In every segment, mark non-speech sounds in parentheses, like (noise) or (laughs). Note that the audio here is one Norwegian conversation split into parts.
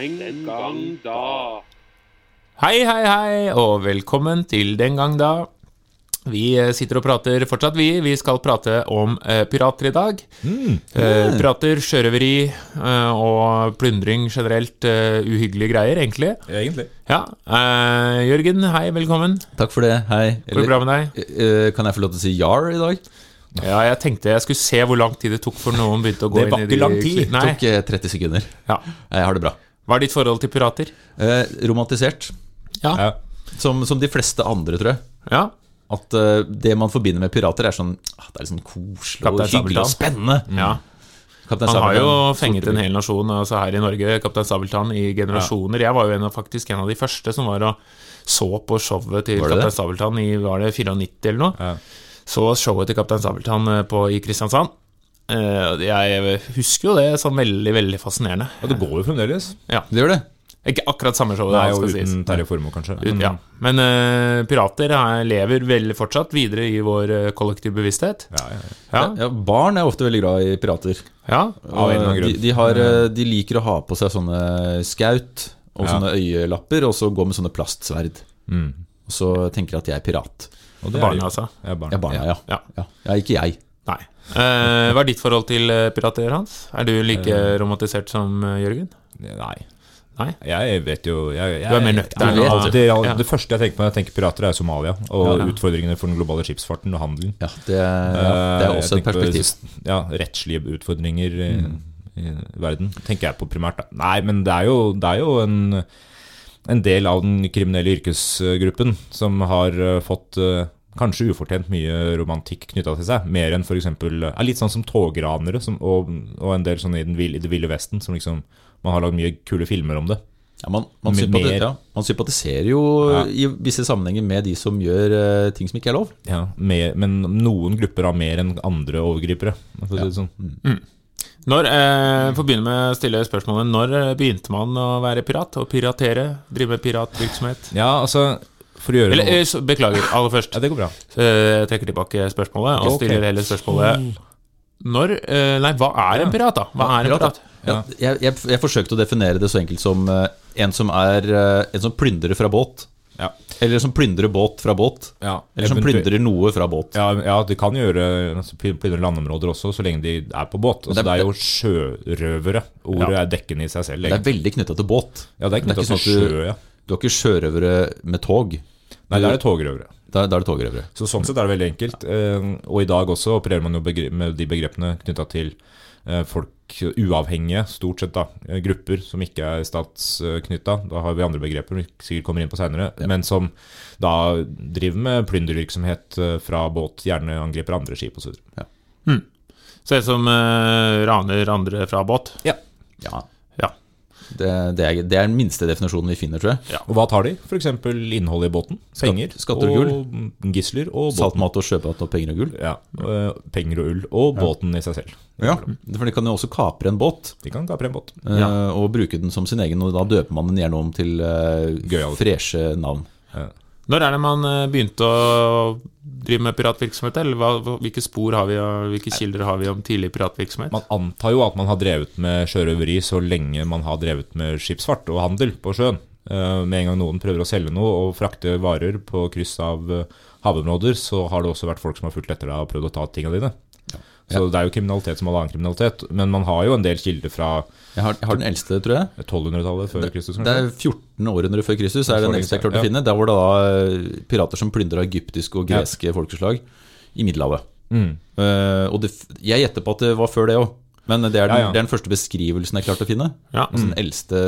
Den gang da. Hei, hei, hei, og velkommen til Den gang da. Vi eh, sitter og prater fortsatt, vi. Vi skal prate om uh, pirater i dag. Eh, pirater, sjørøveri uh, og plyndring generelt. Uhyggelige greier, egentlig. Egentlig. Ja. Eh, Jørgen, hei, velkommen. Takk for det, hei. Går det bra med deg? eh, kan jeg få lov til å si jar i dag? Ja, jeg tenkte jeg skulle se hvor lang tid det tok for noen begynte å gå Det var ikke lang tid. Det Tok eh, 30 sekunder. Ja. Jeg har det bra. Hva er ditt forhold til pirater? Eh, romantisert. Ja. Ja. Som, som de fleste andre, tror jeg. Ja. At eh, det man forbinder med pirater, er sånn ah, Det er litt sånn koselig og Kaptein hyggelig og spennende. ja. Kaptein Han har jo fenget en hel nasjon, altså her i Norge, Kaptein Sabeltann, i generasjoner. Jeg var jo en av, faktisk en av de første som var og så på showet til Kaptein? Sabeltann i var det 94 eller noe. Ja. Så showet til Kaptein Sabeltann eh, på, i Kristiansand. Eh, Jeg husker jo det som veldig, veldig fascinerende. Og det går jo fremdeles. Ja. Det gjør det. Ikke akkurat samme showet, Nei, og skal sies. uten Terje Formoe, kanskje. Ut, ja. Men uh, pirater er, lever vel fortsatt videre i vår uh, kollektive bevissthet. Ja, ja, ja. Ja. Ja, barn er ofte veldig glad i pirater. ja. Av en eller annen de, grunn. de, har, eh, de liker å ha på seg sånne skaut og Ja. sånne øyelapper, og så gå med sånne plastsverd. Mm. Og så tenker de at de er pirat. Og det er barna, altså. Ja, barn. Ja, barna, ja. Ja. ja. ja ikke jeg. Nei. Eh, hva er ditt forhold til eh, pirater, Hans? Er du like romantisert som eh, Jørgen? Nei. Nei? Jeg vet jo jeg, jeg, Du er mer nøktern, det, Ja. det første jeg tenker på når jeg tenker pirater, er Somalia. Og Ja. utfordringene for den globale skipsfarten og handelen. Ja, det, ja, det er Eh, også et perspektiv. på. Ja, rettslige utfordringer i, i verden, tenker jeg på primært. Da. Nei, men det er jo, det er jo en, en del av den kriminelle yrkesgruppen som har eh, fått eh, kanskje ufortjent mye romantikk knytta til seg. Mer enn f.eks. er litt sånn som togranere som, og, og en del sånn i, den, vil- i det ville vesten, som liksom Man har lagd mye kule filmer om det. Ja, man, man, sympati ja, man sympatiserer jo Ja. i visse sammenhenger med de som gjør uh, ting som ikke er lov. Ja, mer, men noen grupper har mer enn andre overgripere. For å si det sånn. Når, eh, For å begynne med å stille spørsmålet Når eh, begynte man å være pirat? Å piratere? Drive med piratvirksomhet? Ja, altså For å gjøre Eller, noe eh, så, beklager, aller først. Ja, det går bra. Eh, Jeg trekker tilbake spørsmålet og Ok. stiller heller spørsmålet Når eh, Nei, hva er en pirat, da? Hva er en Pirat? Ja, jeg, jeg, jeg forsøkte å definere det så enkelt som eh, en som er eh, En som plyndrer fra båt. Ja. Eller som plyndrer båt fra båt. Ja, Eller som plyndrer noe fra båt. Ja, ja, de kan gjøre altså, plyndre landområder også, så lenge de er på båt. Altså, Det det, er- er jo sjørøvere. Ordet er dekkende i seg selv. Det er veldig knytta til båt. Ja, det er er ikke til sånn sjø, ja. Du har ikke sjørøvere med tog. Nei, da er det togrøvere. Da, da er det togrøvere. Så sånn sett er det veldig enkelt. Eh, Og i dag også opererer man jo med de begrepene knytta til eh, folk uavhengige, stort sett, da. eh, Grupper som ikke er statsknytta. Da har vi andre begreper vi sikkert kommer inn på seinere. Men som da driver med plyndervirksomhet fra båt, gjerne angriper andre skip osv. Så en som uh, raner andre fra båt? Ja. Ja. Ja. Det, det, er, det er den minste definisjonen vi finner, tror jeg. Og hva tar de? F.eks. innholdet i båten. Penger. skatter og og gisler og båten. Saltmat og sjømat og penger og gull. Ja, øh, penger og ull, og båten i seg selv. Ja, For de kan jo også kapre en båt. De kan kapre en båt. eh, Og bruke den som sin egen, og da døper man den gjerne om til uh, freshe navn. Når er det man eh, begynte å drive med piratvirksomhet? Eller hva, hvilke spor har vi, og hvilke kilder har vi om tidlig piratvirksomhet? Man antar jo at man har drevet med sjørøveri så lenge man har drevet med skipsfart og handel på sjøen. Eh, Med en gang noen prøver å selge noe og frakte varer på kryss av eh, havområder, så har det også vært folk som har fulgt etter deg og prøvd å ta tingene dine. Så det er jo kriminalitet som all annen kriminalitet. Men man har jo en del kilder fra Jeg har, jeg har den eldste, tror jeg. 1200-tallet før Kristus. Det er 14 århundre før Kristus, er den eldste jeg klarte ja. å finne. Der var det da eh, pirater som plyndra egyptiske og Ja. folkeslag i Middelhavet. Mm. Uh, og det, jeg gjetter på at det var før det òg, men det er, den, Ja, ja. det er den første beskrivelsen jeg klarte å finne. Ja. Altså den eldste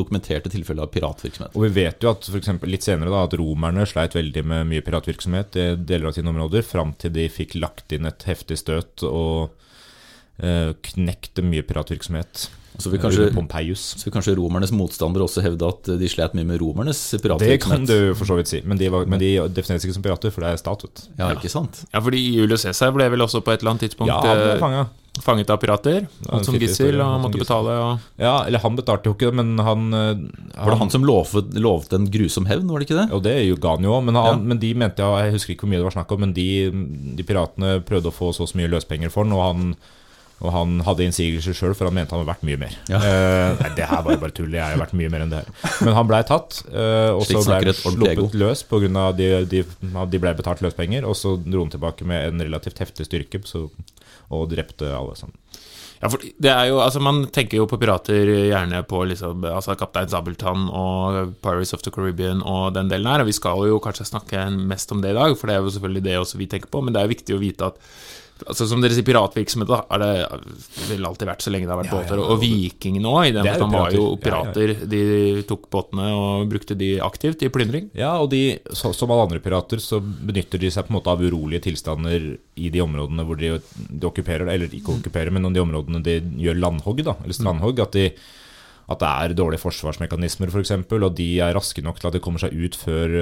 dokumenterte tilfellet av piratvirksomhet. Og vi vet jo at for eksempel, litt senere da, at romerne sleit veldig med mye piratvirksomhet i deler av sine områder, fram til de fikk lagt inn et heftig støt og eh, knekte mye piratvirksomhet. Så vil kanskje, så vil kanskje romernes motstandere også hevde at de slet mye med romernes piratvirksomhet? Det kan du for så vidt si, men de, var, men de defineres ikke som pirater, for det er stat. Ja, ikke sant? Ja, fordi Julius Cæsar ble vel også på et eller annet tidspunkt Ja, han ble eh, fanget. av pirater. Han som gissel og måtte betale. Og... Ja, eller han betalte jo ikke, men han, eh, Var det han som lovet, lovet en grusom hevn, var det ikke det? Jo, det jo ga han jo òg, men, han- Ja. men de mente ja, Jeg husker ikke hvor mye det var snakk om, men de, de piratene prøvde å få så og så mye løspenger for den, og han, Og han hadde innsigelser sjøl, for han mente han hadde vært mye mer. Eh, nei, det her var jo bare tull. Jeg har vært mye mer enn det her. Men han blei tatt, uh, og så ble han et ordentlig ego. sluppet løs pga. de, de, at de ble betalt løspenger. Og så dro han tilbake med en relativt heftig styrke så, og drepte alle sammen. Ja, for det er jo, altså Man tenker jo på pirater gjerne på liksom, altså Kaptein Sabeltann og Pirates of the Caribbean og den delen her. Og vi skal jo kanskje snakke mest om det i dag, for det er jo selvfølgelig det også vi tenker på. Men det er jo viktig å vite at altså Som dere sier, piratvirksomhet da, er det vel alltid vært så lenge det har vært Ja, båter. ja. Og vikingene òg, i den Det forstand var jo pirater. Ja, De tok båtene og brukte de aktivt i plyndring. Ja, og de, så, som alle andre pirater så benytter de seg på en måte av urolige tilstander i de områdene hvor de, de okkuperer, eller ikke okkuperer, men de områdene de gjør landhogg, da, eller strandhogg. At, de, at det er dårlige forsvarsmekanismer, f.eks., for eksempel, og de er raske nok til at de kommer seg ut før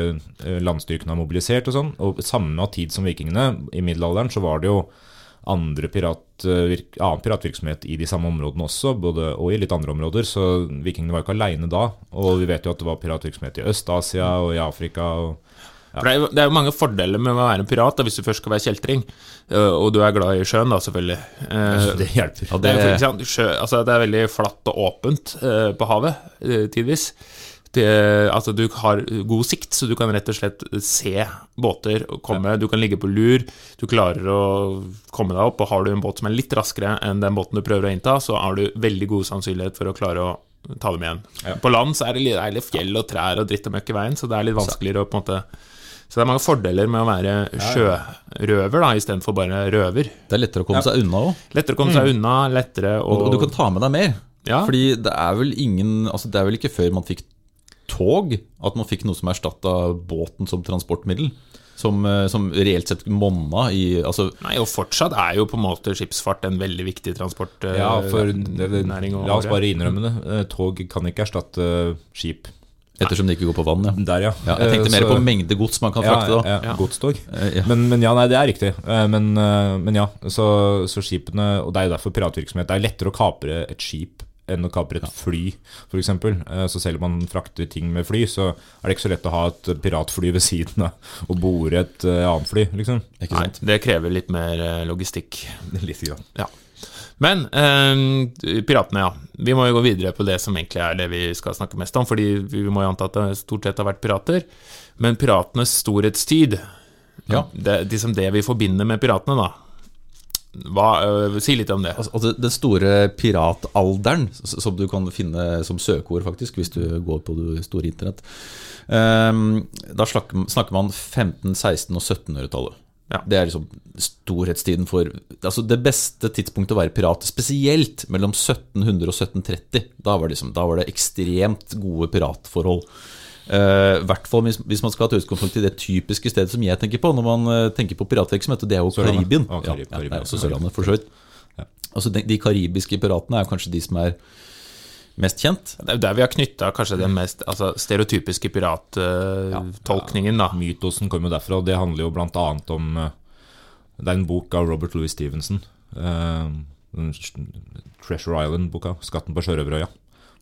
landstyrkene landstyrken er mobilisert og sånn. Og samme tid som vikingene, i middelalderen, så var det jo andre pirat, annen piratvirksomhet i de samme områdene også, både, og i litt andre områder. Så vikingene var ikke aleine da. Og vi vet jo at det var piratvirksomhet i Øst-Asia og i Afrika. Og, For det er, jo, det er jo mange fordeler med å være en pirat da, hvis du først skal være kjeltring. øh, Og du er glad i sjøen, da, selvfølgelig. Eh, det hjelper. Ja, Det er, sjø, altså det er veldig flatt og åpent eh, på havet, eh, tidvis. Det, altså du har god sikt, så du kan rett og slett se båter komme. Du kan ligge på lur, du klarer å komme deg opp. Og har du en båt som er litt raskere enn den båten du prøver å innta, så har du veldig god sannsynlighet for å klare å ta dem igjen. Ja. På land så er det er det fjell og trær og dritt og møkk i veien, så det er litt vanskeligere å på en måte Så det er mange fordeler med å være sjørøver da, istedenfor bare røver. det er lettere å komme seg unna òg. Lettere å komme seg unna, lettere å Og, og du kan ta med deg mer. Ja. Fordi det er vel ingen Altså det er vel ikke før man fikk tog at man fikk noe som erstatta båten som transportmiddel. Som, eh, som reelt sett monna i Altså Nei, og fortsatt er jo på en måte skipsfart en veldig viktig transportnæring. Ja, for det, det, la oss bare innrømme det. Eh, Tog kan ikke erstatte eh, skip. Ettersom det ikke går på vann, ja. Der, ja. ja jeg tenkte Eh, mer så- på mengde gods man kan frakte, da. ja, Ja. Godstog. Eh, ja. Men, men ja, nei, det er riktig. Eh, Men, men ja, så, så skipene Og det er jo derfor piratvirksomhet. Det er lettere å kapre et skip enn å kapre et fly, f.eks. Så selv om man frakter ting med fly, så er det ikke så lett å ha et piratfly ved siden av og bore et annet fly, liksom. Ikke Nei, det krever litt mer logistikk. (laughs) Litt grann. Ja. Men eh, piratene, ja. Vi må jo gå videre på det som egentlig er det vi skal snakke mest om, fordi vi må jo anta at det stort sett har vært pirater. Men piratenes storhetstid, Ja. det liksom det vi forbinder med piratene, da. Hva, uh, si litt om det. Altså, altså, den store piratalderen, som du kan finne som søkeord, faktisk, hvis du går på det store internett. Um, da snakker man 15-, 16- og 1700-tallet. Ja. Det er liksom storhetstiden for Altså det beste tidspunktet å være pirat, spesielt mellom 1700 og 1730. Da var det, liksom, da var det ekstremt gode piratforhold. Uh, hvert fall hvis, hvis man skal ha et utgangspunkt i det typiske stedet som jeg tenker på når man uh, tenker på piratvirksomhet, og det er jo Karibien. Å, Karib- ja, Karibien. ja, også Sørlandet, for så vidt. Altså de, de karibiske piratene er kanskje de som er mest kjent. Det er jo der vi har knytta kanskje den mest altså, stereotypiske pirattolkningen, da. Mytosen kommer jo derfra, og det handler jo annet om eh, Det er en bok av Robert Louis Stevenson. Uh, Treasure Island-boka. 'Skatten på sjørøverøya'.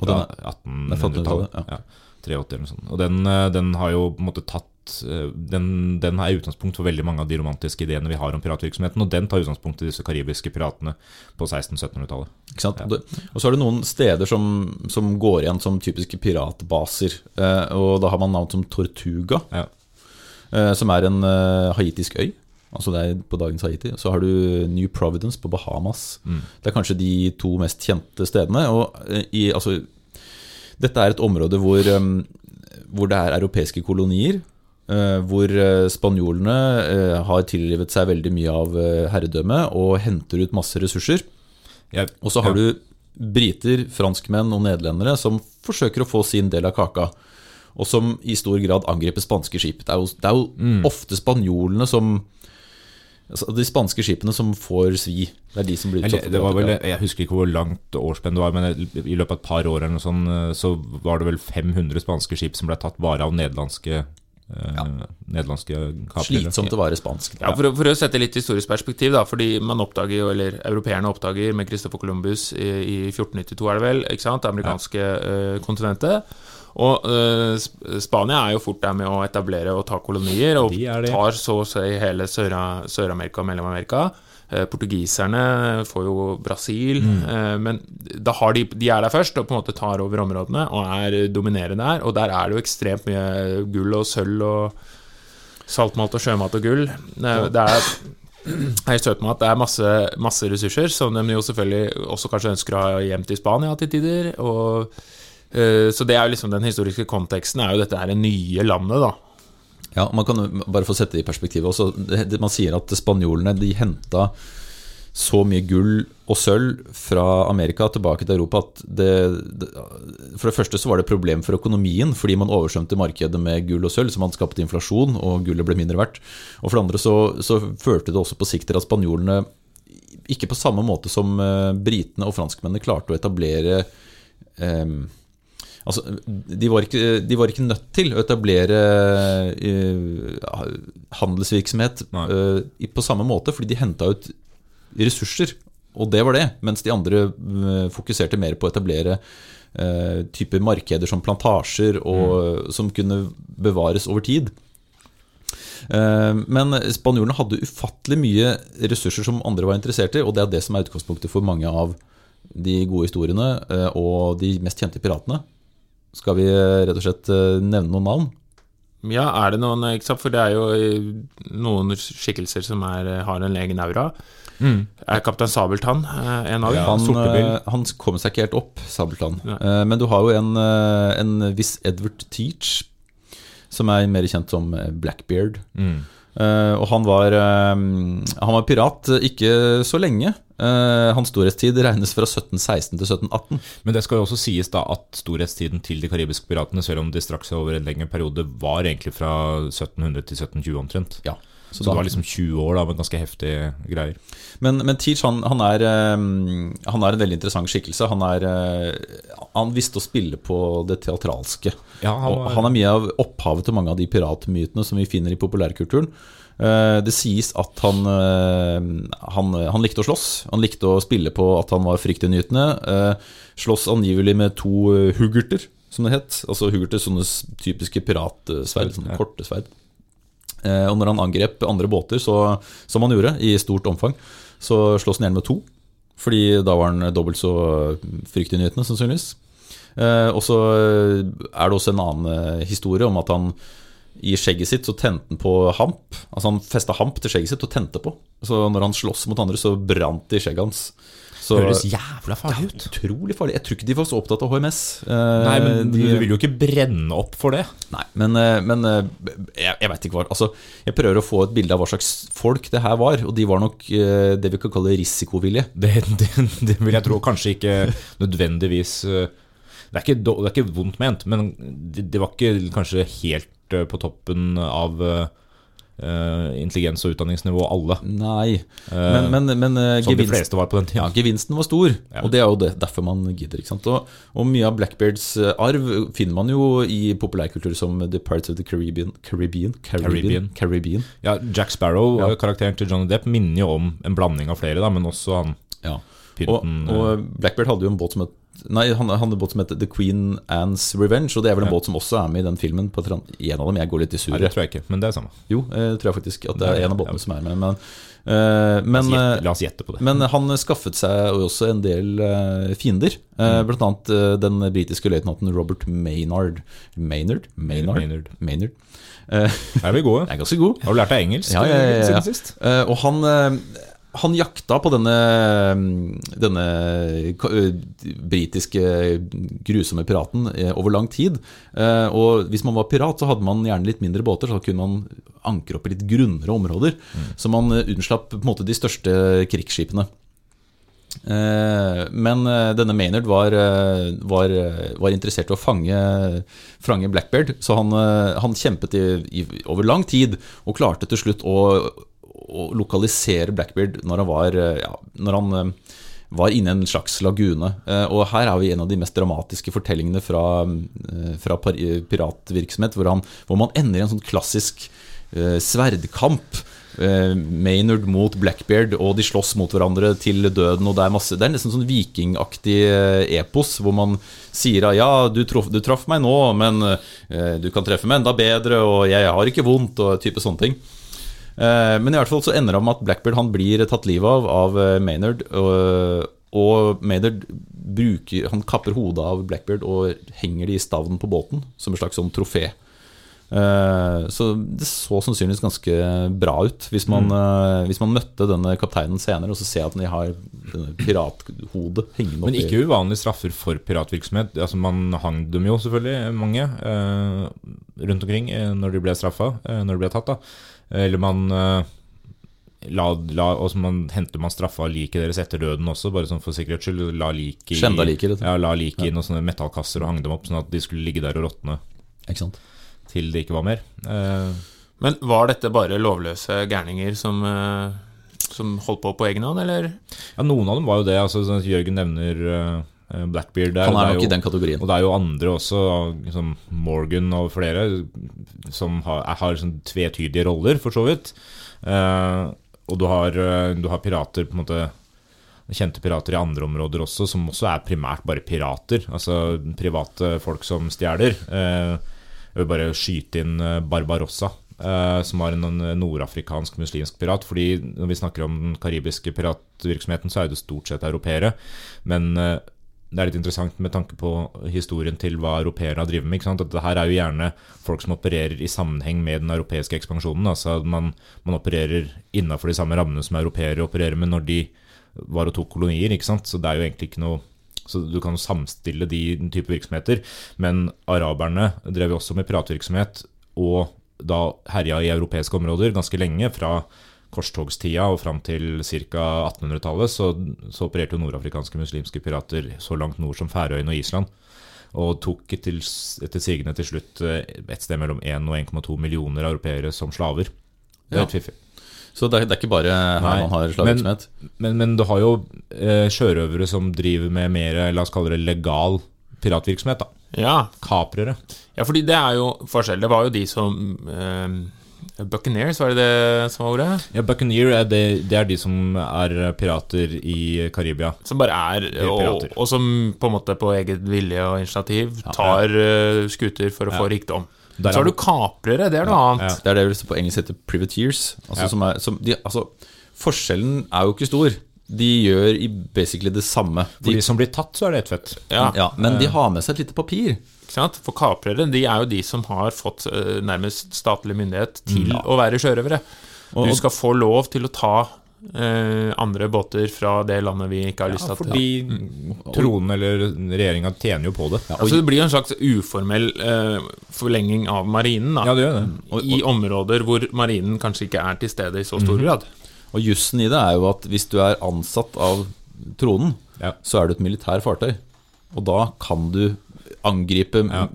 Er- er 1800-tallet. 1800-tallet, Ja. 83 eller noe sånt. Og den, eh, den har jo på en måte tatt eh, den, den er utgangspunkt for veldig mange av de romantiske ideene vi har om piratvirksomheten, og den tar utgangspunkt i disse karibiske piratene på 1600-1700-tallet. Ikke sant? Og Og så er det noen steder som, som går igjen som typiske piratbaser. Eh, og da har man navn som Tortuga, Ja. eh, som er en haitisk øy. Altså det er på dagens Haiti. Så har du New Providence på Bahamas. Det er kanskje de to mest kjente stedene. I, altså, dette er et område hvor, um, hvor det er europeiske kolonier. Eh, hvor eh, spanjolene eh, har tilgivet seg veldig mye av herredømmet og henter ut masse ressurser. Og så har du briter, franskmenn og nederlendere som forsøker å få sin del av kaka. Og som i stor grad angriper spanske skip. Det er jo, det er jo Mm. ofte spanjolene som altså De spanske skipene som får svi. Det er de som blir utsatt for det var vel, jeg husker ikke hvor langt årsspenn det var, men i løpet av et par år eller noe sånt, så var det vel 500 spanske skip som ble tatt bare av nederlandske, eh, nederlandske kapere. Slitsomt å være spansk. Ja, for, for å sette litt historisk perspektiv, da, fordi man oppdager jo, eller europeerne oppdager med Christopher Columbus i, i 1492, er det vel, ikke sant, det amerikanske ja. kontinentet. Og uh, Spania er jo fort der med å etablere og ta kolonier, og De de. tar så å si hele Sør- Sør-Amerika og Mellom-Amerika. Eh, Portugiserne får jo Brasil, Mm. eh, men da har de, de er der først og på en måte tar over områdene og er dominerende der. Og der er det jo ekstremt mye gull og sølv og saltmalt og sjømat og gull. Det, det er jeg søt med at det er masse, masse ressurser, som de jo selvfølgelig også kanskje ønsker å ha hjem til Spania til tider. Og, eh, så det er jo liksom den historiske konteksten, er jo dette her nye landet, da. Ja, man kan bare få sette det i perspektivet også. Man sier at spanjolene de henta så mye gull og sølv fra Amerika tilbake til Europa at det, det For det første så var det et problem for økonomien fordi man oversvømte markedet med gull og sølv, så hadde skapt inflasjon, og gullet ble mindre verdt. Og for det andre så, så førte det også på sikt til at spanjolene ikke på samme måte som eh, britene og franskmennene klarte å etablere eh, Altså, de var, ikke, de var ikke nødt til å etablere uh, handelsvirksomhet eh, på samme måte, fordi de henta ut ressurser, og det var det. Mens de andre uh, fokuserte mer på å etablere typer markeder som plantasjer, og, som kunne bevares over tid. Men spanjolene hadde ufattelig mye ressurser som andre var interessert i, og det er det som er utgangspunktet for mange av de gode historiene og de mest kjente piratene. Skal vi eh, rett og slett eh, nevne noen navn? Ja, er det noen ikke sant? For det er jo eh, noen skikkelser som er, har en egen aura. Er Kaptein Sabeltann eh, en av dem? Han, eh, han kommer seg ikke helt opp, Sabeltann. Nei. Eh, Men du har jo en, eh, en viss Edward Teach, som er mer kjent som eh, Blackbeard. Mm. Eh, og han var, eh, han var pirat eh, ikke så lenge. Eh, hans storhetstid regnes fra 1716 til 1718. Men det skal jo også sies da at storhetstiden til de karibiske piratene, selv om de strakk seg over en lengre periode, var egentlig fra 1700 til 1720 omtrent. Ja, Så det var liksom 20 år da med ganske heftige greier. Men, men Teach han, han, er, eh, han er en veldig interessant skikkelse. Han, er, eh, han visste å spille på det teatralske. Ja, han var- han er mye av opphavet til mange av de piratmytene som vi finner i populærkulturen. Eh, Det sies at han, eh, han, han likte å slåss. Han likte å spille på at han var fryktinngytende. Slåss angivelig med to huggerter, som det het. Altså huggerter, sånne typiske piratsverd, sånne korte sverd. Eh, Og når han angrep andre båter, så, som han gjorde, i stort omfang, så slåss han gjerne med to. Fordi da var han dobbelt så fryktinngytende, sannsynligvis. Eh, og så er det også en annen eh, historie om at han i skjegget sitt så tente han på hamp. Altså han festa hamp til skjegget sitt og tente på. Så når han sloss mot andre, så brant det i skjegget hans. Så, Høres jævla farlig ut. Utrolig farlig. Jeg tror ikke de var så opptatt av HMS. Eh, Nei, men de, du vil jo ikke brenne opp for det. Nei, men, eh, men eh, jeg, jeg veit ikke hva Altså, jeg prøver å få et bilde av hva slags folk det her var, og de var nok eh, det vi kan kalle risikovillige. (laughs) Det, det, det vil jeg tro. Kanskje ikke nødvendigvis eh, det er, ikke, det er ikke vondt ment, men det, var ikke kanskje helt eh, på toppen av eh, eh, intelligens- og utdanningsnivå alle. Nei, men, men, men eh, fleste var på den Ja, gevinsten var stor, Ja. og det er jo det, derfor man gidder. Og, og mye av Blackbeards eh, arv finner man jo i populærkultur som The Pirates of the Caribbean Caribbean? Caribbean, Caribbean. Caribbean. Ja, Jack Sparrow, Ja. eh, karakteren til Johnny Depp, minner jo om en blanding av flere, da, men også han Ja. Og, pynten eh, og Blackbeard hadde jo en båt som het Nei, han, han hadde en båt som heter The Queen Anne's Revenge, og det er vel en Ja. båt som også er med i den filmen. På en av dem, jeg går litt i surr. det tror jeg ikke, men det er samme. Jo, jeg tror jeg faktisk at det er en av ja. båtene som er med. Men, eh, men, La oss gjette, eh, la oss gjette på det. Men han skaffet seg også en del eh, fiender. Mm. Eh, Blant annet eh, den britiske løytnanten Robert Maynard. Maynard? Maynard? Maynard. Maynard. Eh, Er vi gode? (laughs) Jeg er ganske god. Har du lært deg engelsk Ja, ja, ja, ja. siden sist? Eh, og han, eh, han jakta på denne, denne eh, britiske grusomme piraten eh, over lang tid. Eh, og hvis man var pirat, så hadde man gjerne litt mindre båter, så kunne man ankre opp i litt grunnere områder. Så man eh, unnslapp på en måte de største krigsskipene. Men denne Maynard var, var, var interessert i å fange, fange Blackbeard, så han, han kjempet i, i, over lang tid og klarte til slutt å, å lokalisere Blackbeard når han var, eh, ja, når han eh, var inne i en slags lagune. Eh, Og her er vi en av de mest dramatiske fortellingene fra, fra piratvirksomhet, hvor, han, hvor man ender i en sånn klassisk sverdkamp Maynard mot Blackbeard, og de slåss mot hverandre til døden. Og Det er masse Det er nesten sånn vikingaktig epos, hvor man sier at ja, du, troff, du traff meg nå, men du kan treffe meg enda bedre, og jeg har ikke vondt, og type sånne ting. Eh, men i hvert fall så ender det med at Blackbeard han blir tatt livet av av eh, Maynard. Og, og Maynard bruker, han kapper hodet av Blackbeard og henger det i stavnen på båten som en slags sånn trofé. Eh, Så det så sannsynligvis ganske bra ut hvis man, mm. hvis man møtte denne kapteinen senere og så ser at de har pirathodet hengende Men ikke uvanlige straffer for piratvirksomhet. Altså Man hang dem jo selvfølgelig, mange, rundt omkring når de ble straffa, når de ble tatt. da Eller man eh, la, la, Og så man, henter man straffa liket deres etter døden også, bare sånn for sikkerhets skyld. La liket like, ja, la like ja, i noen sånne metallkasser og hang dem opp, sånn at de skulle ligge der og råtne Ikke sant? til det ikke var mer. Eh, Men var dette bare lovløse gærninger som, eh, som holdt på på egen hånd, eller? ja, noen av dem var jo det. altså sånn Jørgen nevner eh, Blackbeard der. Han er nok jo- i den kategorien. Og det er jo andre også, som Morgan og flere, som har, har sånn tvetydige roller, for så vidt. Uh, og du har, eh, du har pirater på en måte Kjente pirater i andre områder også, som også er primært bare pirater. Altså private folk som stjeler. Uh, jeg vil bare skyte inn eh, Barbarossa, eh, som var en nordafrikansk muslimsk pirat. Fordi når vi snakker om den karibiske piratvirksomheten, så er det stort sett europeere. Men eh, det er litt interessant med tanke på historien til hva europeerne har drevet med. ikke sant? At det her er jo gjerne folk som opererer i sammenheng med den europeiske ekspansjonen. altså Man, man opererer innafor de samme rammene som europeere opererer med når de var og tok kolonier. ikke sant? Så det er jo egentlig ikke noe så du kan samstille de type virksomheter. Men araberne drev jo også med piratvirksomhet, og da herja i europeiske områder ganske lenge. Fra korstogstida og fram til ca. 1800-tallet så, så opererte jo nordafrikanske muslimske pirater så langt nord som Færøyene og Island. Og tok til, etter sigende til slutt eh, et sted mellom 1 og 1,2 millioner europeere som slaver. Det er Ja. helt fiffig. Så det er, det er ikke bare her Nei, man har slavevirksomhet. Men, men du har jo eh, sjørøvere som driver med mer, la oss kalle det legal piratvirksomhet. da. Ja. Kaprere. ja, fordi det er jo forskjell. Det var jo de som eh, Buccaneers, var det det som var ordet? Ja, Buccaneer er det, det er de som er pirater i Karibia. Som bare er, er og, pirater. og som på en måte på eget vilje og initiativ tar ja. skuter for å få rikdom. Der Så har du kaprere, det er noe annet. Ja. Det er det vi på engelsk heter privateers. Altså, Ja. som er, som de, altså, forskjellen er jo ikke stor. De gjør i basically det samme. For De, de som blir tatt, så er det ett fett. Ja. ja, men de har med seg et lite papir. For kaprere de er jo de som har fått eh, nærmest statlig myndighet til å være sjørøvere. Og- Du skal få lov til å ta eh, andre båter fra det landet vi ikke har lyst Ja, å at fordi tronen eller regjeringa tjener jo på det. Altså Det blir jo en slags uformell eh, forlenging av marinen. da Ja, det gjør det. I områder hvor marinen kanskje ikke er til stede i så stor stor grad. Og jussen i det er jo at hvis du er ansatt av tronen, Ja. så er du et militær fartøy. Og da kan du angripe Ja.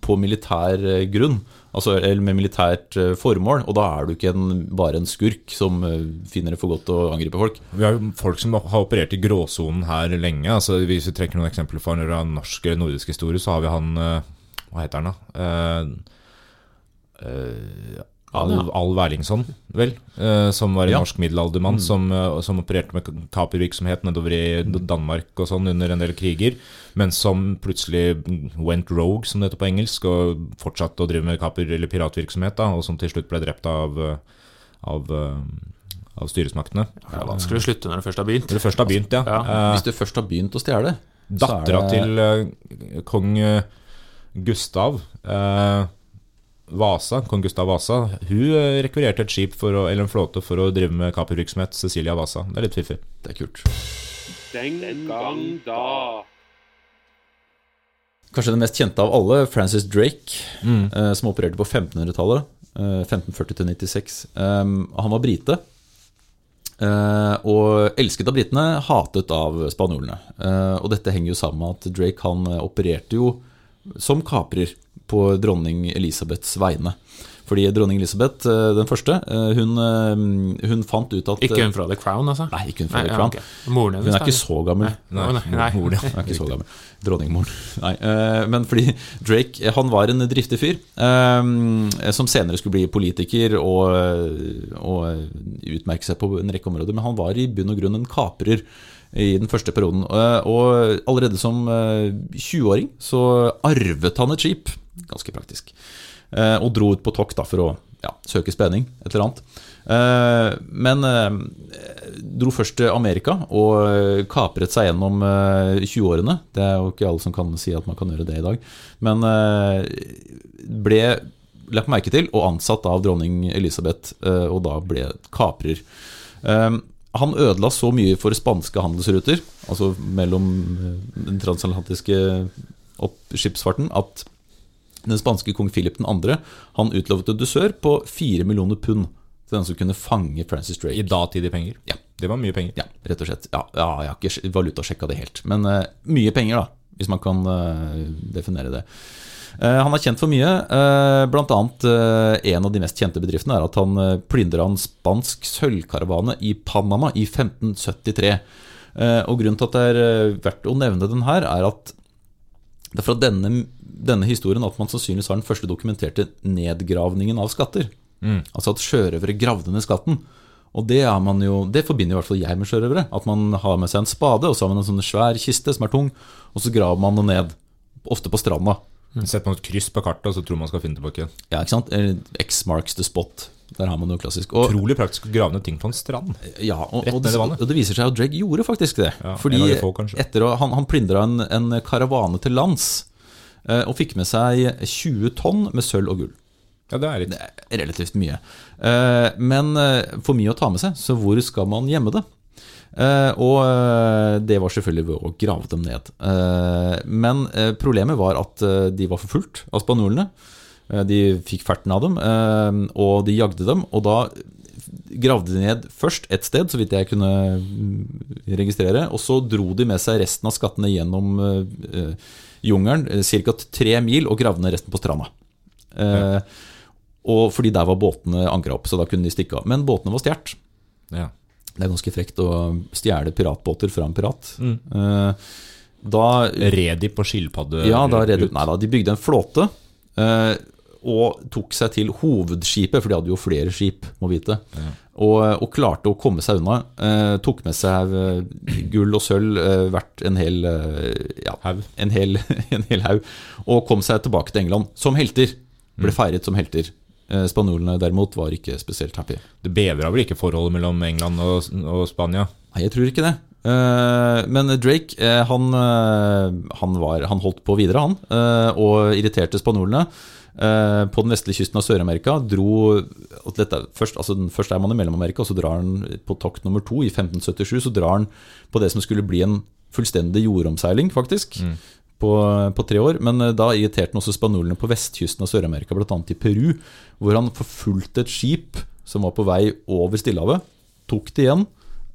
på militær eh, grunn, altså, eller med militært eh, formål. Og da er du ikke en, bare en skurk som eh, finner det for godt å angripe folk. Vi har jo folk som har operert i gråsonen her lenge. Altså, hvis vi trekker noen eksempler fra norsk eller nordisk historie, så har vi han Hva heter han, da? Uh, eh, Al, Ja. Al Werlingsson, vel. eh, som var en Ja. norsk middelaldermann som, eh, som opererte med tapervirksomhet nedover i Danmark og sånn under en del kriger. Men som plutselig went rogue, som det heter på engelsk, og fortsatte å drive med kaper- eller piratvirksomhet. da, Og som til slutt ble drept av, eh, av, av styresmaktene. Det er vanskelig å slutte når det først har begynt. Når det først har begynt, ja. Ja. Hvis du først har begynt å stjele, så er Dattera det- til kong Gustav eh, Vasa, kong Gustav Vasa, hun eh, rekvirerte et skip for å, eller en flåte for å drive med kapervirksomhet. Cecilia Vasa. Det er litt fiffig. Det er kult. Den gang da. Kanskje den mest kjente av alle, Francis Drake, eh, som opererte på 1500-tallet. Eh, 1540-96. Um, han var brite. eh, og elsket av britene, hatet av spanjolene. Eh, og dette henger jo sammen med at Drake han eh, opererte jo som kaprer på dronning Elisabeths vegne. Fordi dronning Elisabeth eh, den første, eh, hun, eh, hun fant ut at Ikke hun fra The Crown, altså? Nei, ikke hun fra The ja, Crown. ok. Moren hennes, Hun er ikke så gammel. Nei, nei, nei. Mor, ja. Hun er ikke (laughs) så gammel. Dronningmoren. Nei, men fordi Drake han var en driftig fyr som senere skulle bli politiker og, og utmerke seg på en rekke områder. Men han var i bunn og grunn en kaprer i den første perioden. Og allerede som eh, 20-åring så arvet han et skip, ganske praktisk, eh, og dro ut på tokt for å ja, søke spenning, et eller annet. Eh, Men eh, dro først til Amerika og kapret seg gjennom eh, 20-årene. Det er jo ikke alle som kan si at man kan gjøre det i dag. Men ble lagt merke til og ansatt av dronning Elisabeth, og da ble kaprer. Han ødela så mye for spanske handelsruter, altså mellom den transatlantiske skipsfarten, at den spanske kong Philip 2. Han utlovet en dusør på 4 millioner pund til den som kunne fange Francis Drake. I datidige penger. Ja. Det var mye penger. Ja, rett og slett. Ja, ja jeg har ikke valutasjekka det helt. Men uh, mye penger, da, hvis man kan uh, definere det. Eh, han er kjent for mye. Blant annet en av de mest kjente bedriftene er at han plyndra en spansk sølvkaravane i Panama i 1573. Eh, og grunnen til at det er verdt å nevne den her, er at det er fra denne, denne historien at man sannsynligvis har den første dokumenterte nedgravningen av skatter. Altså at sjørøvere gravde ned skatten. Og det, er man jo, det forbinder i hvert fall jeg med sjørøvere. At man har med seg en spade, og så har man en sånn svær kiste som er tung, og så graver man det ned. Ofte på stranda. Setter man et kryss på kartet, og så tror man skal finne tilbake. Ja, ikke sant? X marks the spot. Der har man noe klassisk. Og, Utrolig praktisk å grave ned ting på en strand. ja, og, og, det, og det viser seg at Dreg gjorde faktisk det. Ja, Fordi få, etter å, han, han plyndra en, en karavane til lands, eh, og fikk med seg 20 tonn med sølv og gull. Ja, det er litt Det er relativt mye. Eh, Men eh, for mye å ta med seg, så hvor skal man gjemme det? Eh, Og eh, det var selvfølgelig ved å grave dem ned. Eh, Men eh, problemet var at eh, de var forfulgt av spanjolene. Eh, De fikk ferten av dem, eh, og de jagde dem. Og da gravde de ned først et sted, så vidt jeg kunne mm, registrere. Og så dro de med seg resten av skattene gjennom eh, eh, jungelen, ca. tre mil, og gravde ned resten på stranda. Eh, og fordi der var båtene ankra opp, så da kunne de stikke av. Men båtene var stjålet. ja. Det er ganske frekt å stjele piratbåter fra en pirat. Mm. Eh, da Red de på skilpadde Ja, da ut? Nei da, de bygde en flåte. eh, og tok seg til hovedskipet, for de hadde jo flere skip, må vite. Og, og klarte å komme seg unna. Eh, tok med seg eh, gull og sølv eh, verdt en hel eh, ja, Haug. en hel, (laughs) en hel haug. Og kom seg tilbake til England som helter. Ble feiret som helter. Eh, Spanjolene derimot var ikke spesielt happy. Det bedra vel ikke forholdet mellom England og, og Spania? Nei, jeg tror ikke det. Eh, men Drake han, han, var, han holdt på videre, han, og irriterte spanjolene. Eh, på den vestlige kysten av Sør-Amerika dro først, altså først er man i Mellom-Amerika, og så drar han på tokt nummer to i 1577. Så drar han på det som skulle bli en fullstendig jordomseiling, faktisk. På, på tre år, Men eh, da irriterte han også spanjolene på vestkysten av Sør-Amerika, bl.a. i Peru, hvor han forfulgte et skip som var på vei over Stillehavet. Tok det igjen,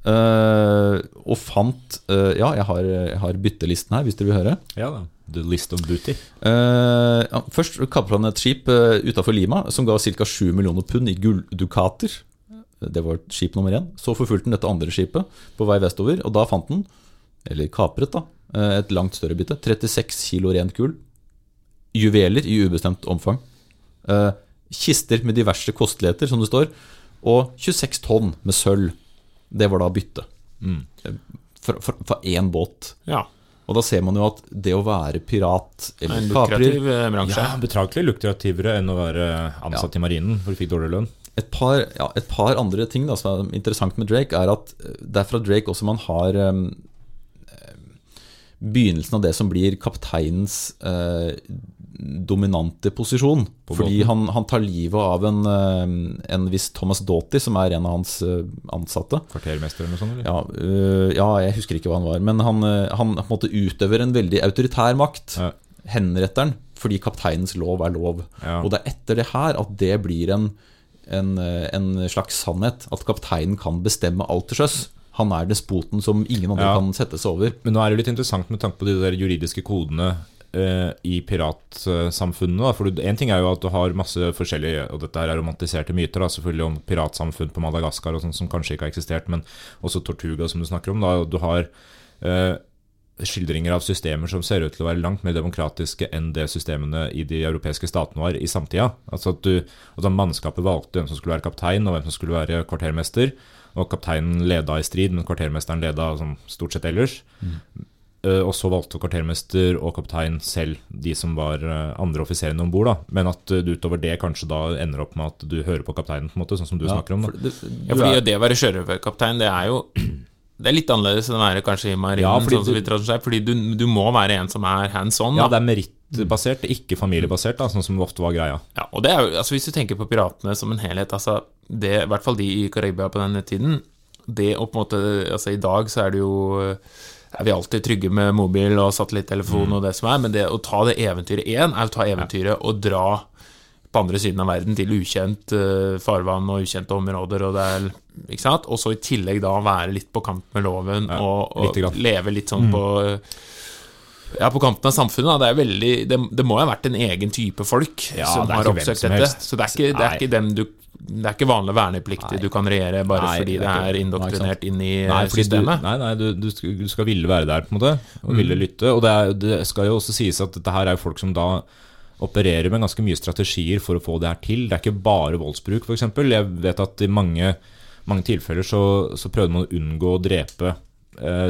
eh, og fant Ja, jeg har, jeg har byttelisten her, hvis dere vil høre. Ja da. The list of booty. Uh, ja, først kapret han et skip uh, utafor Lima som ga ca. 7 millioner pund i gulldukater. Det var skip nummer én. Så forfulgte han dette andre skipet på vei vestover, og da fant han, eller kapret, da, eh, et langt større bytte. 36 kilo rent gull. Juveler i ubestemt omfang. Uh, kister med diverse kosteligheter, som det står. Og 26 tonn med sølv. Det var da byttet. Mm. For én båt. Ja. Og da ser man jo at det å være pirat eller en lukrativ eh, bransje. Ja, Betraktelig lukrativere enn å være ansatt i marinen, hvor du fikk dårlig lønn. et par, ja, et par andre ting da, som er interessant med Drake, er at eh, det er fra Drake også man har um, begynnelsen av det som blir kapteinens eh, dominante posisjon. På Fordi han, han tar livet av en, eh, en viss Thomas Doughty, som er en av hans eh, ansatte. Kvartermester eller noe sånt? Eller? Ja, øh, ja, jeg husker ikke hva han var. Men han, han på en måte utøver en veldig autoritær makt. Ja. Henretter den fordi kapteinens lov er lov. Ja. Og det er etter det her at det blir en, en, en slags sannhet. At kapteinen kan bestemme alt til sjøs. Han er despoten som ingen andre Ja. kan sette seg over. Men nå er det litt interessant med tanke på de der juridiske kodene eh, i piratsamfunnet. For en ting er jo at du har masse forskjellige Og dette her er romantiserte myter, da, selvfølgelig om piratsamfunn på Madagaskar og sånn som kanskje ikke har eksistert, men også Tortuga, som du snakker om. Da. Du har eh, skildringer av systemer som ser ut til å være langt mer demokratiske enn det systemene i de europeiske statene var i samtida. Altså at, du, at Mannskapet valgte hvem som skulle være kaptein, og hvem som skulle være kvartermester. Og kapteinen leda i strid, men kvartermesteren leda som stort sett ellers. Mm. Uh, og så valgte kvartermester og kaptein selv de som var uh, andre offiserene om bord. Men at uh, du utover det kanskje da ender opp med at du hører på kapteinen, på en måte, sånn som du ja, snakker om. Da. For det, ja, fordi det å være sjørøverkaptein, det er jo (clears throat) det er litt annerledes enn å være kanskje i marinen. Ja, fordi, sånn du, fordi du, du, må være en som er hands on. Ja, det er merittbasert, ikke familiebasert, da, sånn som ofte var greia. Ja, og det er jo, altså Hvis du tenker på piratene som en helhet, altså det, i hvert fall de i Karibia på denne tiden Det å på en måte, altså I dag så er det jo er vi alltid trygge med mobil og satellittelefon mm. og det som er, men det å ta det eventyret én, er å ta eventyret og dra på andre siden av verden til ukjent uh, farvann og ukjente områder. Og, er, og så i tillegg da være litt på kant med loven ja, og, og leve litt sånn mm. på ja, på kanten av samfunnet. Det, veldig, det, det, må ha vært en egen type folk ja, som har oppsøkt dette. Så det er ikke, det er ikke dem du det er ikke vanlig vernepliktig du kan regjere bare nei, fordi det er indoktrinert inn i nei, systemet. Du, nei, nei, du, du, skal, du, skal, ville være der, på en måte, og mm. ville lytte. Og det, er, det, skal jo også sies at dette her er folk som da opererer med ganske mye strategier for å få det her til. Det er ikke bare voldsbruk, f.eks. Jeg vet at i mange, mange tilfeller så, så, prøvde man å unngå å drepe eh,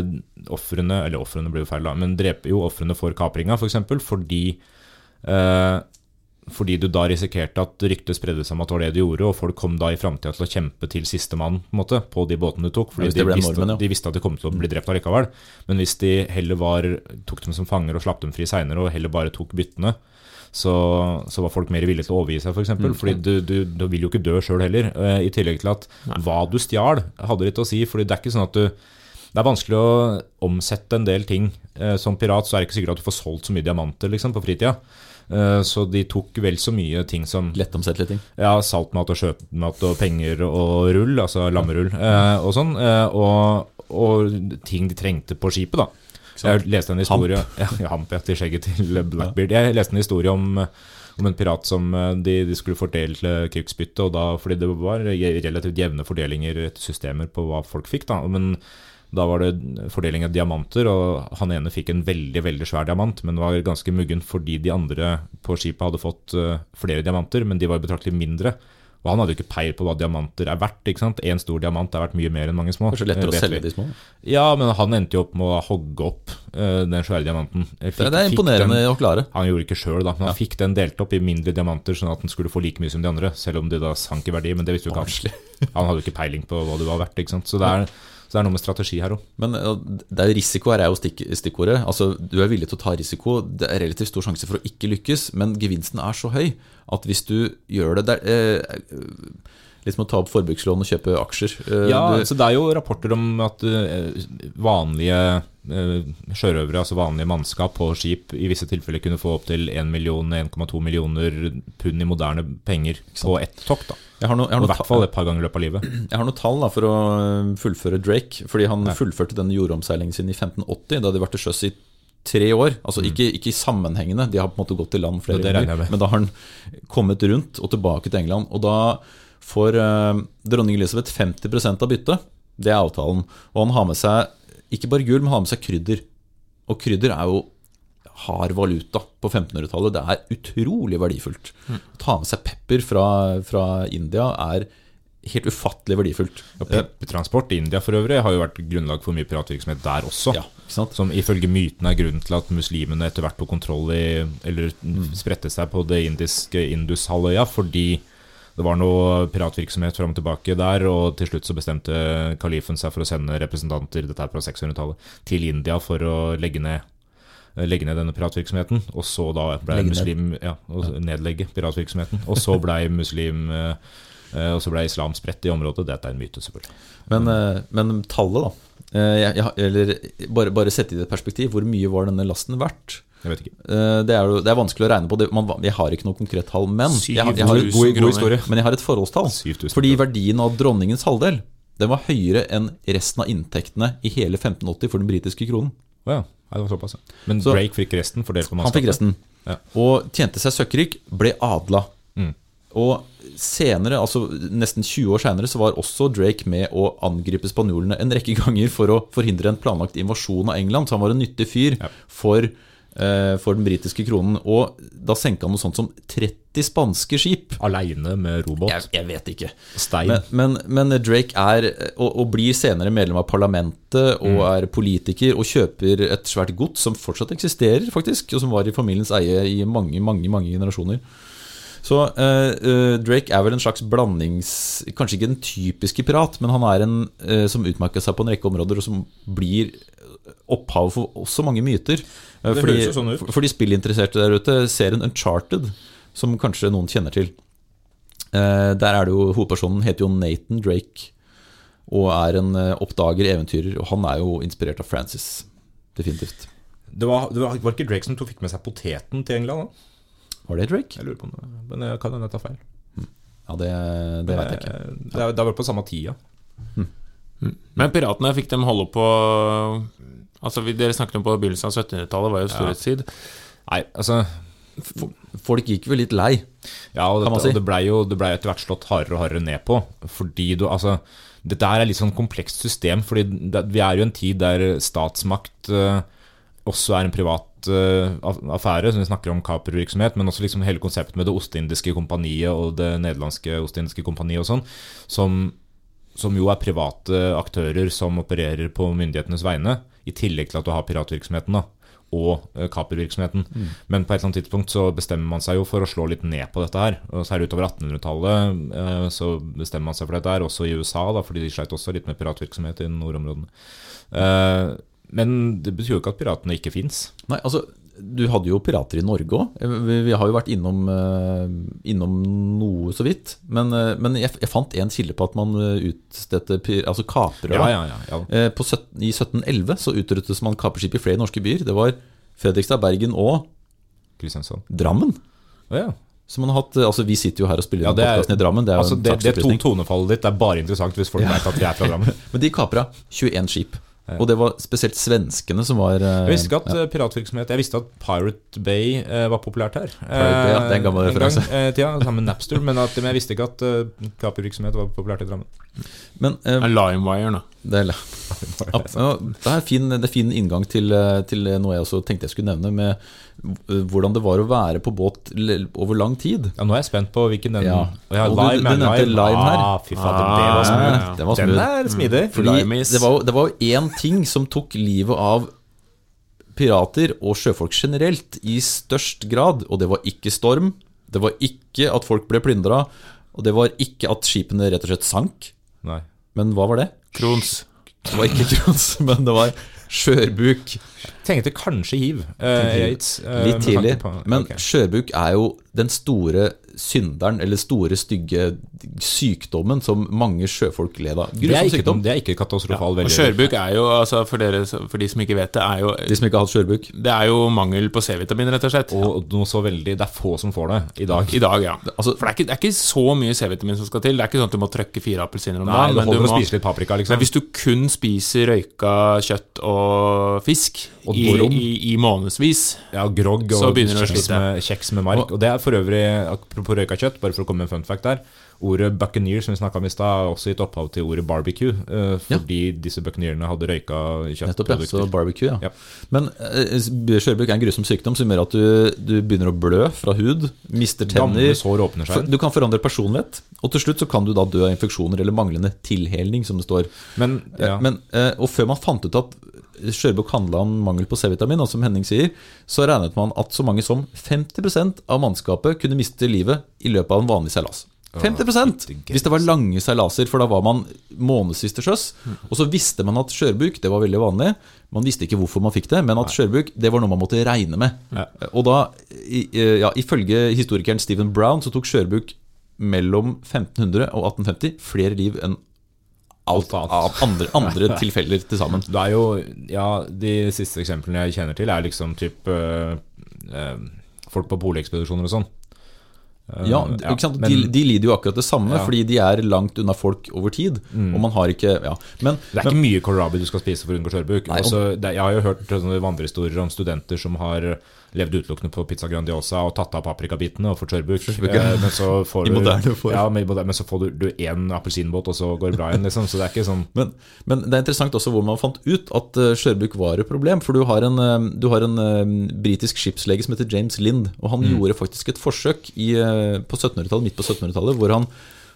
ofrene Eller ofrene blir jo feil, da, men drepe jo ofrene for kapringa, f.eks. For fordi eh, fordi du da risikerte at ryktet spredde seg om at det var det du gjorde, og folk kom da i framtida til å kjempe til sistemann på, på de båtene du tok. Fordi de visste, normen, ja. de, visste, at de kom til å bli drept allikevel. Men hvis de heller var, tok dem som fanger og slapp dem fri seinere, og heller bare tok byttene, så, så, var folk mer villige til å overgi seg, f.eks. For eksempel, mm. Fordi du, du, du, vil jo ikke dø sjøl heller. Uh, I tillegg til at Nei. hva du stjal, hadde litt å si. fordi det er ikke sånn at du det er vanskelig å omsette en del ting. Uh, som pirat så er det ikke sikkert at du får solgt så mye diamanter liksom, på fritida. Uh, så de tok vel så mye ting som Lettomsettelige ting? Ja, saltmat og sjømat og penger og rull, altså lammerull og sånn. Og, og, ting de trengte på skipet, da. Jeg leste en historie (laughs) Hamp. Ja, hamp ja, til skjegget til Blackbeard. Jeg leste en historie om, om en pirat som eh, de, de skulle fordele krigsbytte, og da, fordi det var relativt jevne fordelinger etter systemer på hva folk fikk. da, men da var det fordeling av diamanter, og han ene fikk en veldig veldig svær diamant, men var ganske muggen fordi de andre på skipet hadde fått eh, flere diamanter, men de var betraktelig mindre. Og han hadde jo ikke peil på hva diamanter er verdt. ikke sant? Én stor diamant er verdt mye mer enn mange små. Kanskje lettere å selge de små? Ja, men han endte jo opp med å hogge opp uh, den svære diamanten. Fikk, det er imponerende den, å klare. Han gjorde ikke sjøl, da. Men ja. han fikk den delt opp i mindre diamanter, sånn at den skulle få like mye som de andre. Selv om de da sank i verdi, men det visste jo ikke han. Han hadde jo ikke peiling på hva det var verdt. ikke sant? Så det er... Så det er noe med strategi her òg. Men er risiko her er jo stikk, stikkordet. Altså, du er villig til å ta risiko. Det er relativt stor sjanse for å ikke lykkes, men gevinsten er så høy at hvis du gjør det der, eh, litt som å ta opp forbrukslån og kjøpe aksjer. Eh, ja, du, så Det er jo rapporter om at eh, vanlige eh, sjørøvere, altså vanlige mannskap på skip, i visse tilfeller kunne få opptil 1 million, 1,2 millioner pund i moderne penger på ett tokt. da. Jeg har no, jeg har I hvert fall et par ganger i løpet av livet. (clears throat) Jeg har noen tall da, for å fullføre Drake. Fordi han ja. fullførte denne jordomseilingen sin i 1580, da de var til sjøs i tre år. Altså mm. ikke, ikke sammenhengende, de har på en måte gått til land flere ganger. Men da har han kommet rundt og tilbake til England. Og da får uh, dronning Elisabeth 50% av byttet. Det er avtalen. Og han har med seg ikke bare gull, men har med seg krydder. Og krydder er jo hard valuta på 1500-tallet. Det er utrolig verdifullt. Å mm. ta med seg pepper fra, fra India er helt ufattelig verdifullt. Ja, Peppertransport i India for øvrig har jo vært grunnlag for mye piratvirksomhet der også. Ja, som ifølge myten er grunnen til at muslimene etter hvert tok kontroll i Eller mm. spredte seg på det indiske Indushalvøya fordi det var noe piratvirksomhet fram og tilbake der, og til slutt så bestemte kalifen seg for å sende representanter dette er fra 600-tallet, til India for å legge ned, legge ned denne piratvirksomheten. Og så da ble muslim ja, nedlegge piratvirksomheten. Og så blei (laughs) muslim eh, og så ble islam spredt i området. Dette er en myte, selvfølgelig. Men, eh, men tallet, da. Eh, jeg, jeg, eller bare, bare sette i det perspektiv. Hvor mye var denne lasten verdt? Jeg vet ikke. Eh, det er, det er vanskelig å regne på. Det, man, jeg har ikke noe konkret tall. Men jeg, har, jeg har et, god, god men jeg har et forholdstall. Fordi verdien av dronningens halvdel Den var høyere enn resten av inntektene i hele 1580 for den britiske kronen. Oh, ja. Nei, det var såpass, ja. Men Så- Drake fikk resten fordelt på Han fikk resten. Ja. Og tjente seg søkkrik, ble adla. Mm. Og senere, altså nesten 20 år senere, så var også Drake med å angripe spanjolene en rekke ganger for å forhindre en planlagt invasjon av England. Så han var en nyttig fyr Ja. for, for den britiske kronen. Og da senka han noe sånt som 30 spanske skip. Aleine med robot? Jeg, jeg vet ikke. Stein. Men, men, men Drake er, og, og blir senere medlem av parlamentet og er politiker og kjøper et svært gods som fortsatt eksisterer, faktisk, og som var i familiens eie i mange, mange, mange generasjoner. Så eh, eh, Drake er vel en slags blandings Kanskje ikke den typiske pirat, men han er en uh, som utmerker seg på en rekke områder, og som blir opphav for også mange myter. Eh, Det fordi, høres jo sånn ut. for- For de spillinteresserte der ute, serien Uncharted, som kanskje noen kjenner til. Eh, der er det jo Hovedpersonen heter jo Nathan Drake og er en eh, oppdager, eventyrer. Og han er jo inspirert av Francis. Definitivt. Det var, det var, var ikke Drake som tok- fikk med seg poteten til England? da? Var det Drake? Jeg lurer på noe det, Men jeg kan hende jeg tar feil. Ja, det, det vet jeg ikke. Ja. Det er, det er vel på samme tida. Men piratene fikk dem holde på Altså, vi, Dere snakket om på begynnelsen av 1700-tallet, var jo storhetstid. Nei, altså Folk gikk vel litt lei. Ja, og, dette, si. og det blei jo ble etter hvert slått hardere og hardere ned på. Fordi du, altså Dette er litt sånn komplekst system, fordi det, vi er jo en tid der statsmakt uh, også er en privat uh, affære, som vi snakker om kapervirksomhet, men også liksom hele konseptet med det ostindiske kompaniet og det nederlandske ostindiske kompaniet og sånn, som, som jo er private aktører som opererer på myndighetenes vegne, i tillegg til at du har piratvirksomheten. da og eh, kapervirksomheten. Men på et eller annet tidspunkt så bestemmer man seg jo for å slå litt ned på dette her. Og særlig utover 1800-tallet eh, så bestemmer man seg for dette her, også i USA, da, fordi de sleit også litt med piratvirksomhet i nordområdene. Eh, men det betyr jo ikke at piratene ikke fins. Nei, altså Du hadde jo pirater i Norge òg. Vi, vi har jo vært innom, eh, innom noe så vidt. Men, eh, men jeg, jeg fant en kilde på at man eh, utstedte altså kapere. Ja, ja, ja, ja. Eh, På 17, I 1711 så utryddes man kaperskip i flere norske byer. Det var Fredrikstad, Bergen og. Drammen. Oh, ja. Så man har hatt, eh, altså Vi sitter jo her og spiller Ja, det er- i Drammen. Det er Altså, det, det tonefallet ditt er bare interessant hvis folk vet at vi er fra Drammen. (laughs) Men de kapra 21 skip. Og det var spesielt svenskene som var eh, Jeg visste ikke at ja. piratvirksomhet Jeg visste at Pirate Bay eh, var populært her. Pirate Bay, ja, det er en gammel referanse. eh, tida, sammen med Napster, men, at, jeg visste ikke at uh, kapervirksomhet var populært i Drammen. Men eh, Limewire, da. det, er, (laughs) ja, det, er fin, det er fin inngang til, eh, til noe jeg også tenkte jeg skulle nevne, med eh, hvordan det var å være på båt over lang tid. Ja, Nå er jeg spent på hvilken den Ja. ja, du- Lime, du er nevnte Lime her. Ah, fy fader, det var Ah, smooth. ja, ja. Det var Den er smidig. Fordi det var, det var jo én ting som tok livet av pirater og sjøfolk generelt i størst grad, og det var ikke storm. Det var ikke at folk ble plyndra, og det var ikke at skipene rett og slett sank. Nei. Men hva var det? Krons. Det var ikke (laughs) krons, men det var skjørbuk. Tenkte kanskje hiv. eh, aids. eh, Litt tidlig. på- Men okay. skjørbuk er jo den store synderen, eller store, stygge sykdommen som mange sjøfolk led av. det, er Grusom ikke, sykdom. det er ikke katastrofal Og velgjøring. skjørbuk er jo, altså for, dere, for de som ikke vet det, er jo, De som ikke har hatt skjørbuk. det er jo mangel på C-vitamin, rett og slett. Og noe så veldig Det er få som får det i dag. I dag, ja. Altså- For det er, ikke, det er ikke så mye C-vitamin som skal til. Det er ikke sånn at du må trøkke fire appelsiner om dagen. Men, du må, spise litt paprika, liksom. men hvis du kun spiser røyka kjøtt og fisk Og i, i, i månedsvis Ja, grogg Så og begynner du å kjeks slite. med, kjeks med mark. Og det er for øvrig, apropos røyka kjøtt, bare for å komme med en fun fact der. Ordet buccaneer som vi snakket om i stad, har også gitt opphav til ordet barbecue. Fordi fordi disse buccaneerene hadde røyka Nettopp, ja. Så barbecue, ja. Ja. Men eh, skjørbuk er en grusom sykdom som gjør at du, du begynner å blø fra hud, mister tenner sår åpner seg. Du kan forandre personlighet, og til slutt så kan du da dø av infeksjoner eller manglende tilhelning, som det står. Men, ja. Men, eh, og før man fant ut at skjørbuk handla om mangel på C-vitamin, og som Henning sier, så regnet man at så mange som 50% av mannskapet kunne miste livet i løpet av en vanlig seilas. 50 Hvis det var lange seilaser, for da var man månedsvis til sjøs. Og så visste man at skjørbuk, det var veldig vanlig. Man visste ikke hvorfor man fikk det, men at skjørbuk, det var noe man måtte regne med. Og da, ja, ifølge historikeren Stephen Brown, så tok skjørbuk mellom 1500 og 1850 flere liv enn alt av andre, andre (laughs) tilfeller til sammen. Det er jo Ja, de siste eksemplene jeg kjenner til, er liksom typ øh, folk på polekspedisjoner og sånn. Eh, Ja, ikke sant? men de, de lider jo akkurat det samme, Ja. Mm. fordi de er langt unna folk over tid. Og man har ikke ja. Men, det er ikke mye kålrabi du skal spise for å unngå skjørbuk. Det, jeg har jo hørt vandrehistorier om studenter som har levd utelukkende på pizza Grandiosa og tatt av paprikabitene og fått skjørbuk. Eh, men så får (laughs) du. Ja, men, så får du, du én appelsinbåt, og så går det bra igjen, liksom. Så det er ikke sånn Men, men det er interessant også hvor man fant ut at skjørbuk var et problem. For du har en, eh, du har en eh, britisk skipslege som heter James Lind. Og han gjorde faktisk et forsøk i, eh, på 1700-tallet, midt på 1700-tallet hvor han,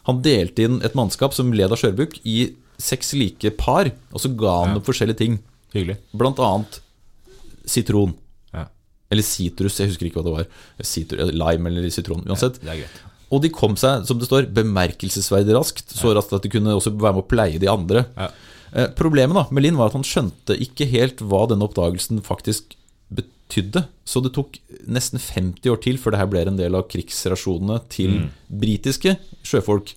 han delte inn et mannskap som led av skjørbuk, i seks like par. Og så ga han dem forskjellige ting. hyggelig. Blant annet sitron. Ja, Eller sitrus, jeg husker ikke hva det var. Citrus, lime eller sitron. Uansett. greit. Og de kom seg, som det står, bemerkelsesverdig raskt. Så raskt at de kunne også være med å pleie de andre. Ja. Eh, Problemet da med Linn var at han skjønte ikke helt hva denne oppdagelsen faktisk betydde. Så det tok nesten 50 år til før det her ble en del av krigsrasjonene til britiske sjøfolk.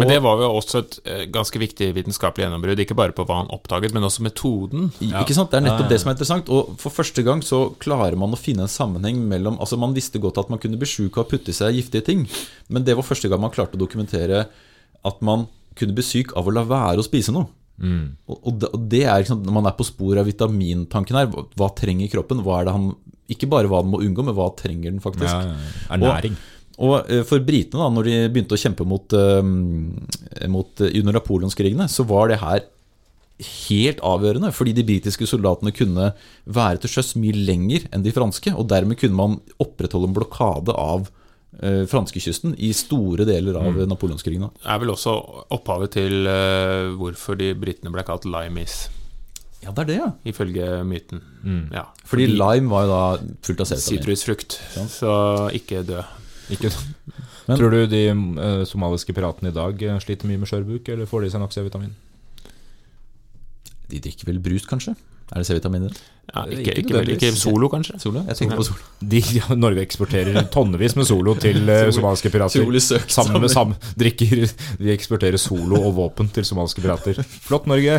Og, Men det var jo også et eh, ganske viktig vitenskapelig gjennombrudd. Ikke bare på hva han oppdaget, men også metoden. Ikke sant? Det er nettopp det som er interessant. Og for første gang så klarer man å finne en sammenheng mellom Altså Man visste godt at man kunne bli sjuk av å putte i seg giftige ting, men det var første gang man klarte å dokumentere at man kunne bli syk av å la være å spise noe. Og, og, det, og det er liksom, Når man er på sporet av vitamintanken her, hva, hva trenger kroppen? Hva er det han Ikke bare hva den må unngå, men hva trenger den faktisk? Ja, ja, ernæring. Og eh, for britene, da når de begynte å kjempe mot, eh, mot eh, under napoleonskrigene, så var det her helt avgjørende, fordi de britiske soldatene kunne være til sjøs mye lenger enn de franske, og dermed kunne man opprettholde en blokade av eh, franskekysten i store deler av mm. napoleonskrigene. Det er vel også opphavet til eh, hvorfor de britene ble kalt limeys, Ja, det er det, ja. ifølge myten. Ja, Fordi lime var jo da fullt av C-vitamin. Sitrusfrukt, så ikke dø. Ikke Men- Tror du de uh, somaliske piratene i dag eh, sliter mye med skjørbuk, eller får de seg nok C-vitamin? De drikker vel brus, kanskje? Er det C-vitamin i det? Ja, Ikke ikke, ikke, ikke Solo, kanskje? Solo? Jeg tenker på Solo. De, ja, Norge eksporterer tonnevis med Solo til uh, somaliske pirater. Solo søkt Sammen med sammen. sam, drikker De eksporterer Solo og våpen til somaliske pirater. Flott, Norge.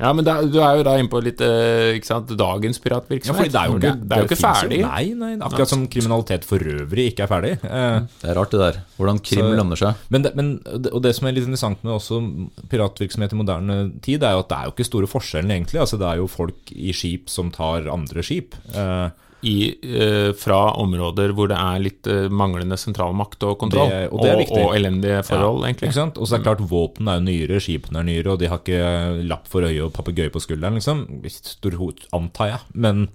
Ja, men da, du er jo da inne på litt eh, ikke sant, dagens piratvirksomhet. Ja, fordi det er jo ikke, det er jo ikke ferdig. ferdig. Nei, nei, akkurat som kriminalitet for øvrig ikke er ferdig. Eh, Det er rart, det der. Hvordan krim Så- lønner seg. Men, det, men og det som er litt interessant med også piratvirksomhet i moderne tid, er jo at det er jo ikke store forskjellen, egentlig. Altså, det er jo folk i skip som tar andre skip. Eh, I, eh, fra områder hvor det er litt eh, manglende sentralmakt og kontroll. Det- og det er viktig. og, elendige forhold, ja, egentlig. Ikke sant? Og så er det klart, våpen er jo nyere, skipene er nyere, og de har ikke lapp for øyet og papegøye på skulderen, liksom. Stor hot, antar jeg. Men,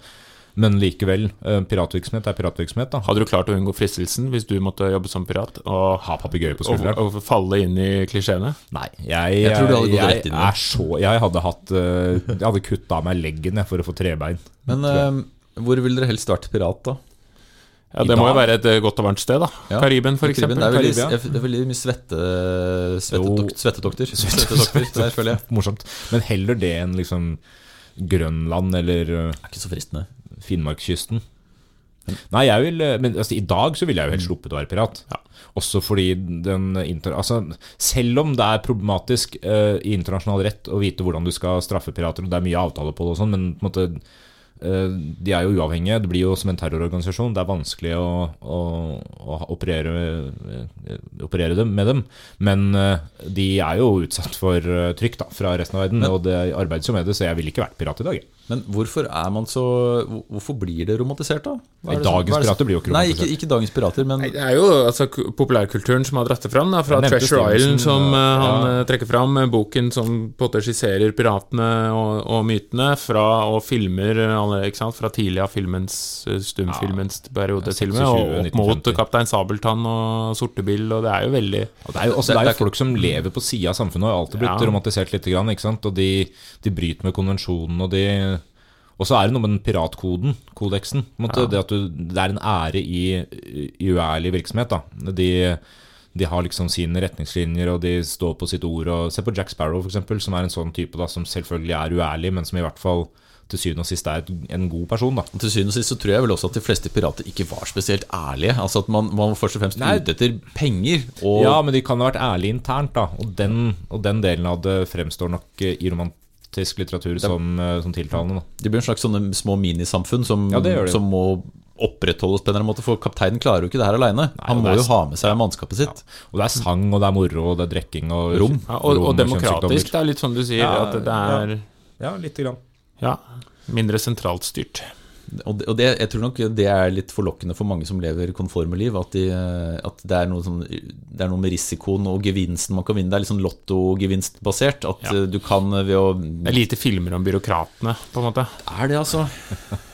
men likevel, eh, piratvirksomhet er piratvirksomhet, da. Hadde du klart å unngå fristelsen hvis du måtte jobbe som pirat og, Ha papegøye på skulderen? og falle inn i klisjeene? Nei, jeg, Jeg tror du hadde gått jeg, rett inn i det. Jeg hadde hatt Jeg hadde kutta av meg leggen jeg, for å få trebein. Men hvor ville dere helst vært pirat, da? Ja, Det må jo være et eh, godt og varmt sted, da. Ja. Kariben, eksempel. Det er veldig, det er veldig mye svette, svettetok, svettetokter. Svettetokter, der føler jeg. Morsomt. Men heller det enn liksom Grønland eller eh, Det er ikke så fristende. Finnmarkskysten. Nei, jeg vil eh, Men altså, i dag så ville jeg jo helst sluppet å være pirat. Ja. Også fordi den. Altså, selv om det er problematisk uh, i internasjonal rett å vite hvordan du skal straffe pirater, og det er mye avtaler på det og sånn, men på en måte de er jo uavhengige. Det blir jo som en terrororganisasjon. Det er vanskelig å, å, å operere, eh, operere dem, med dem. Men eh, de er jo utsatt for eh, trykk da, fra resten av verden, og det arbeides jo med det, så jeg ville ikke vært pirat i dag. Men hvorfor er man så Hvorfor blir det romantisert, da? Nei, det dagens som- pirater blir jo ikke Nei, romantisert. ikke, ikke dagens pirater, men Nei, Det er jo altså, populærkulturen som har dratt det fram. Da, fra Treasure Stevenson, Island, som eh, ja. han eh, trekker fram. eh, Boken som på en måte skisserer piratene og, og mytene. Fra, og filmer eh, ikke sant? fra tidlig av filmens stumfilmens stumfilmens periode, til og med. Og opp mot Kaptein Sabeltann og Sortebil. Og det er jo veldig Og det er jo, også, det er jo folk som lever på sida av samfunnet og har alltid blitt Ja. romantisert litt. Grann, ikke sant? Og de, de bryter med konvensjonen, og de Og så er det noe med den piratkoden, kodeksen. måte, Det at du, det er en ære i, i uærlig virksomhet. da De, de har liksom sine retningslinjer, og de står på sitt ord. Og Se på Jack Sparrow, eksempel, som er en sånn type da som selvfølgelig er uærlig, men som i hvert fall til syvende og sist er en god person. da til syvende og sist så tror jeg vel også at de fleste pirater ikke var spesielt ærlige. Altså at man, man var først og fremst Nei. ute etter penger. Og Ja, men de kan ha vært ærlige internt, da. Og den, og den delen av det fremstår nok i i romantisk litteratur som, eh, som tiltalende. Da. det blir en slags sånne små minisamfunn som, Ja, det det. som må opprettholdes på en eller annen måte, for kapteinen klarer jo ikke det her aleine. Han må er- jo ha med seg mannskapet sitt. Og det er sang, og det er moro, og det er drikking og Rom. Ja, og, og demokratisk. Det er litt sånn du sier, Ja, at det er Ja, lite grann. ja, mindre sentralt styrt. Og det, og det, jeg tror nok det er litt forlokkende for mange som lever konforme liv. At, de, at det, er sånn, det er noe med risikoen og gevinsten man kan vinne. Det er litt sånn lottogevinstbasert. At Ja. eh, du kan ved å Det er lite filmer om byråkratene, på en måte. Er det, altså? (laughs)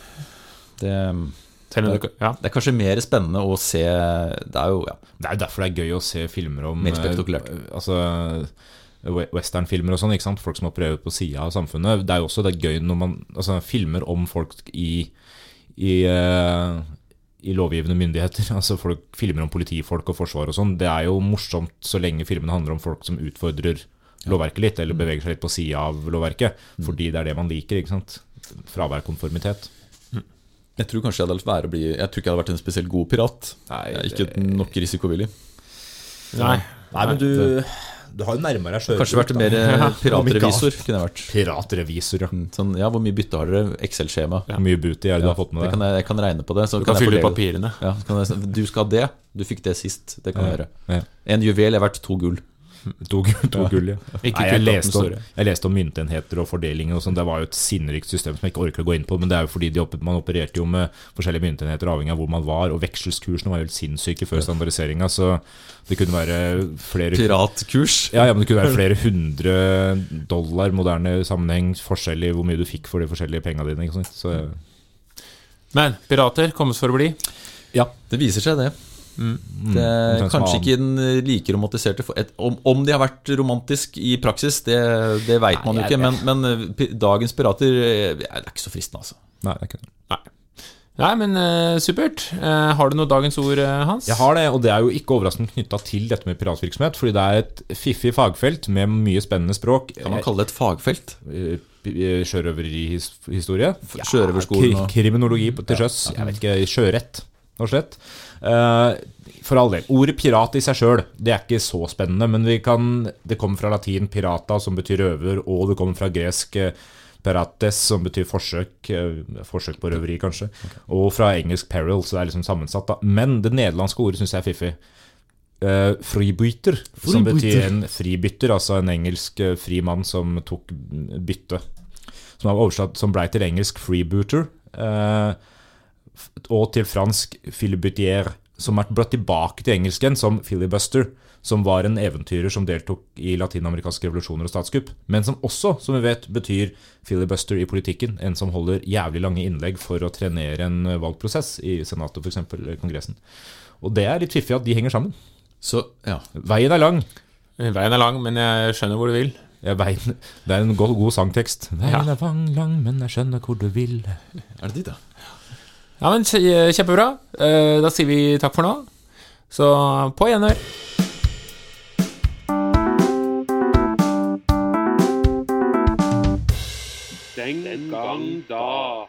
Det, om det, ja. det er kanskje mer spennende å se Det er jo ja, Det er derfor det er gøy å se filmer om Mer spektakulært. eh, Altså Westernfilmer og sånn, ikke sant? folk som har prøvd på sida av samfunnet. Det er jo også det er gøy når man altså, filmer om folk i, i, eh, i lovgivende myndigheter. (laughs) Altså folk filmer om politifolk og forsvar og sånn. Det er jo morsomt så lenge filmene handler om folk som utfordrer lovverket litt, eller beveger seg litt på sida av lovverket. Fordi det er det man liker. ikke sant? Fravær konformitet. Jeg tror kanskje jeg hadde latt være å bli Jeg tror ikke jeg hadde vært en spesielt god pirat. Nei, Jeg er ikke nok risikovillig. Nei. Nei, men du, du har jo nærmere sjøl. Kanskje vært mer eh, (laughs) piratrevisor. Kunne jeg vært Piratrevisor, ja. Sånn, ja, Hvor mye bytte har dere? Excel-skjema. Hvor mye booty har du har fått med Det deg? kan jeg, jeg kan regne på det. Så Du kan kan fylle ut papirene. Ja, kan jeg, du skal ha det. Du fikk det sist. Det kan jeg gjøre. En juvel er verdt to gull. (laughs) To, to gull, ja. Nei, jeg, leste om, jeg leste om myntenheter og fordeling og sånn. Det var jo et sinnerikt system som jeg ikke orker å gå inn på. Men det er jo fordi de, man opererte jo med forskjellige myntenheter avhengig av hvor man var. Og vekselskursene var jo helt sinnssyke før standardiseringa, så det kunne være flere Piratkurs. ja, ja, men det kunne være flere hundre dollar moderne sammenheng, forskjell i hvor mye du fikk for de forskjellige penga dine. Så, Men pirater kommes for å bli. ja. Det viser seg, det. Mm, det er omtrent kanskje ikke den eh, like romantiserte et, om, om de har vært romantisk i praksis, det, det veit man jo ikke. Men, men eh, dagens pirater eh, Det er ikke så fristende, altså. Nei, det er ikke det. Nei, men uh, supert. Uh, har du noe dagens ord, Hans? Jeg har det, og det er jo ikke overraskende knytta til dette med piratvirksomhet, fordi det er et fiffig fagfelt med mye spennende språk. Kan man kalle det et fagfelt? Eh, Sjørøverihistorie? Sjørøverskolen og Kriminologi til sjøs. Jeg vet ikke, sjørett, rett og slett. Eh, for all del. Ordet pirat i seg sjøl, det er ikke så spennende, men vi kan, det kommer fra latin pirata, som betyr røver, og det kommer fra gresk 'perates', som betyr forsøk. eh, Forsøk på røveri, kanskje. Og fra engelsk peril, så det er liksom sammensatt. da Men det nederlandske ordet syns jeg er fiffig. Uh, fribytter, som betyr en fribytter, altså en engelsk uh, fri mann som tok bytte. Som er oversatt som blei til engelsk freebooter, eh, f- og til fransk filibutier, som er blitt tilbake til engelsken som filibuster, som var en eventyrer som deltok i latinamerikanske revolusjoner og statskupp, men som også, som vi vet, betyr filibuster i politikken, en som holder jævlig lange innlegg for å trenere en eh, valgprosess i senatet, f.eks., eller Kongressen. Og det er litt fiffig at de henger sammen. Så ja. Veien er lang. Veien er lang, men jeg skjønner hvor du vil. Ja, veien, det er en god, god sangtekst. Veien er lang, lang, men jeg skjønner hvor du vil. Er det ditt da? Ja, men Kjempebra. Eh, Da sier vi takk for nå. Så på gjenhør. Den gang da.